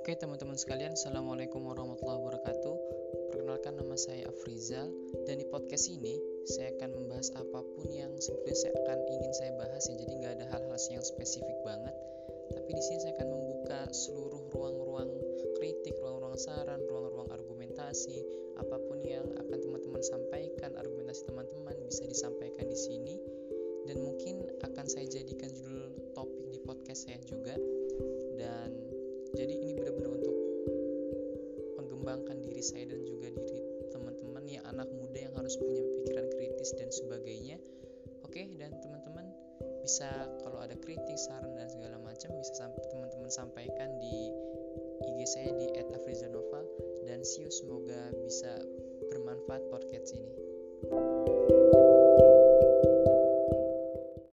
Oke teman-teman sekalian, Assalamualaikum warahmatullahi wabarakatuh. Perkenalkan nama saya Afrizal Dan di podcast ini saya akan membahas apa pun yang sebetulnya saya akan ingin saya bahas ya. Jadi nggak ada hal-hal yang spesifik banget. Tapi di sini saya akan membuka seluruh ruang-ruang kritik, ruang-ruang saran, ruang-ruang argumentasi. Apa pun yang akan teman-teman sampaikan, argumentasi teman-teman bisa disampaikan di sini. Dan mungkin akan saya jadikan judul topik di podcast saya juga. Dan jadi ini mengembangkan diri saya dan juga diri teman-teman yang anak muda yang harus punya pikiran kritis dan sebagainya oke dan teman-teman bisa kalau ada kritik saran dan segala macam bisa teman-teman sampaikan di IG saya di @afrizanova dan see you semoga bisa bermanfaat podcast ini.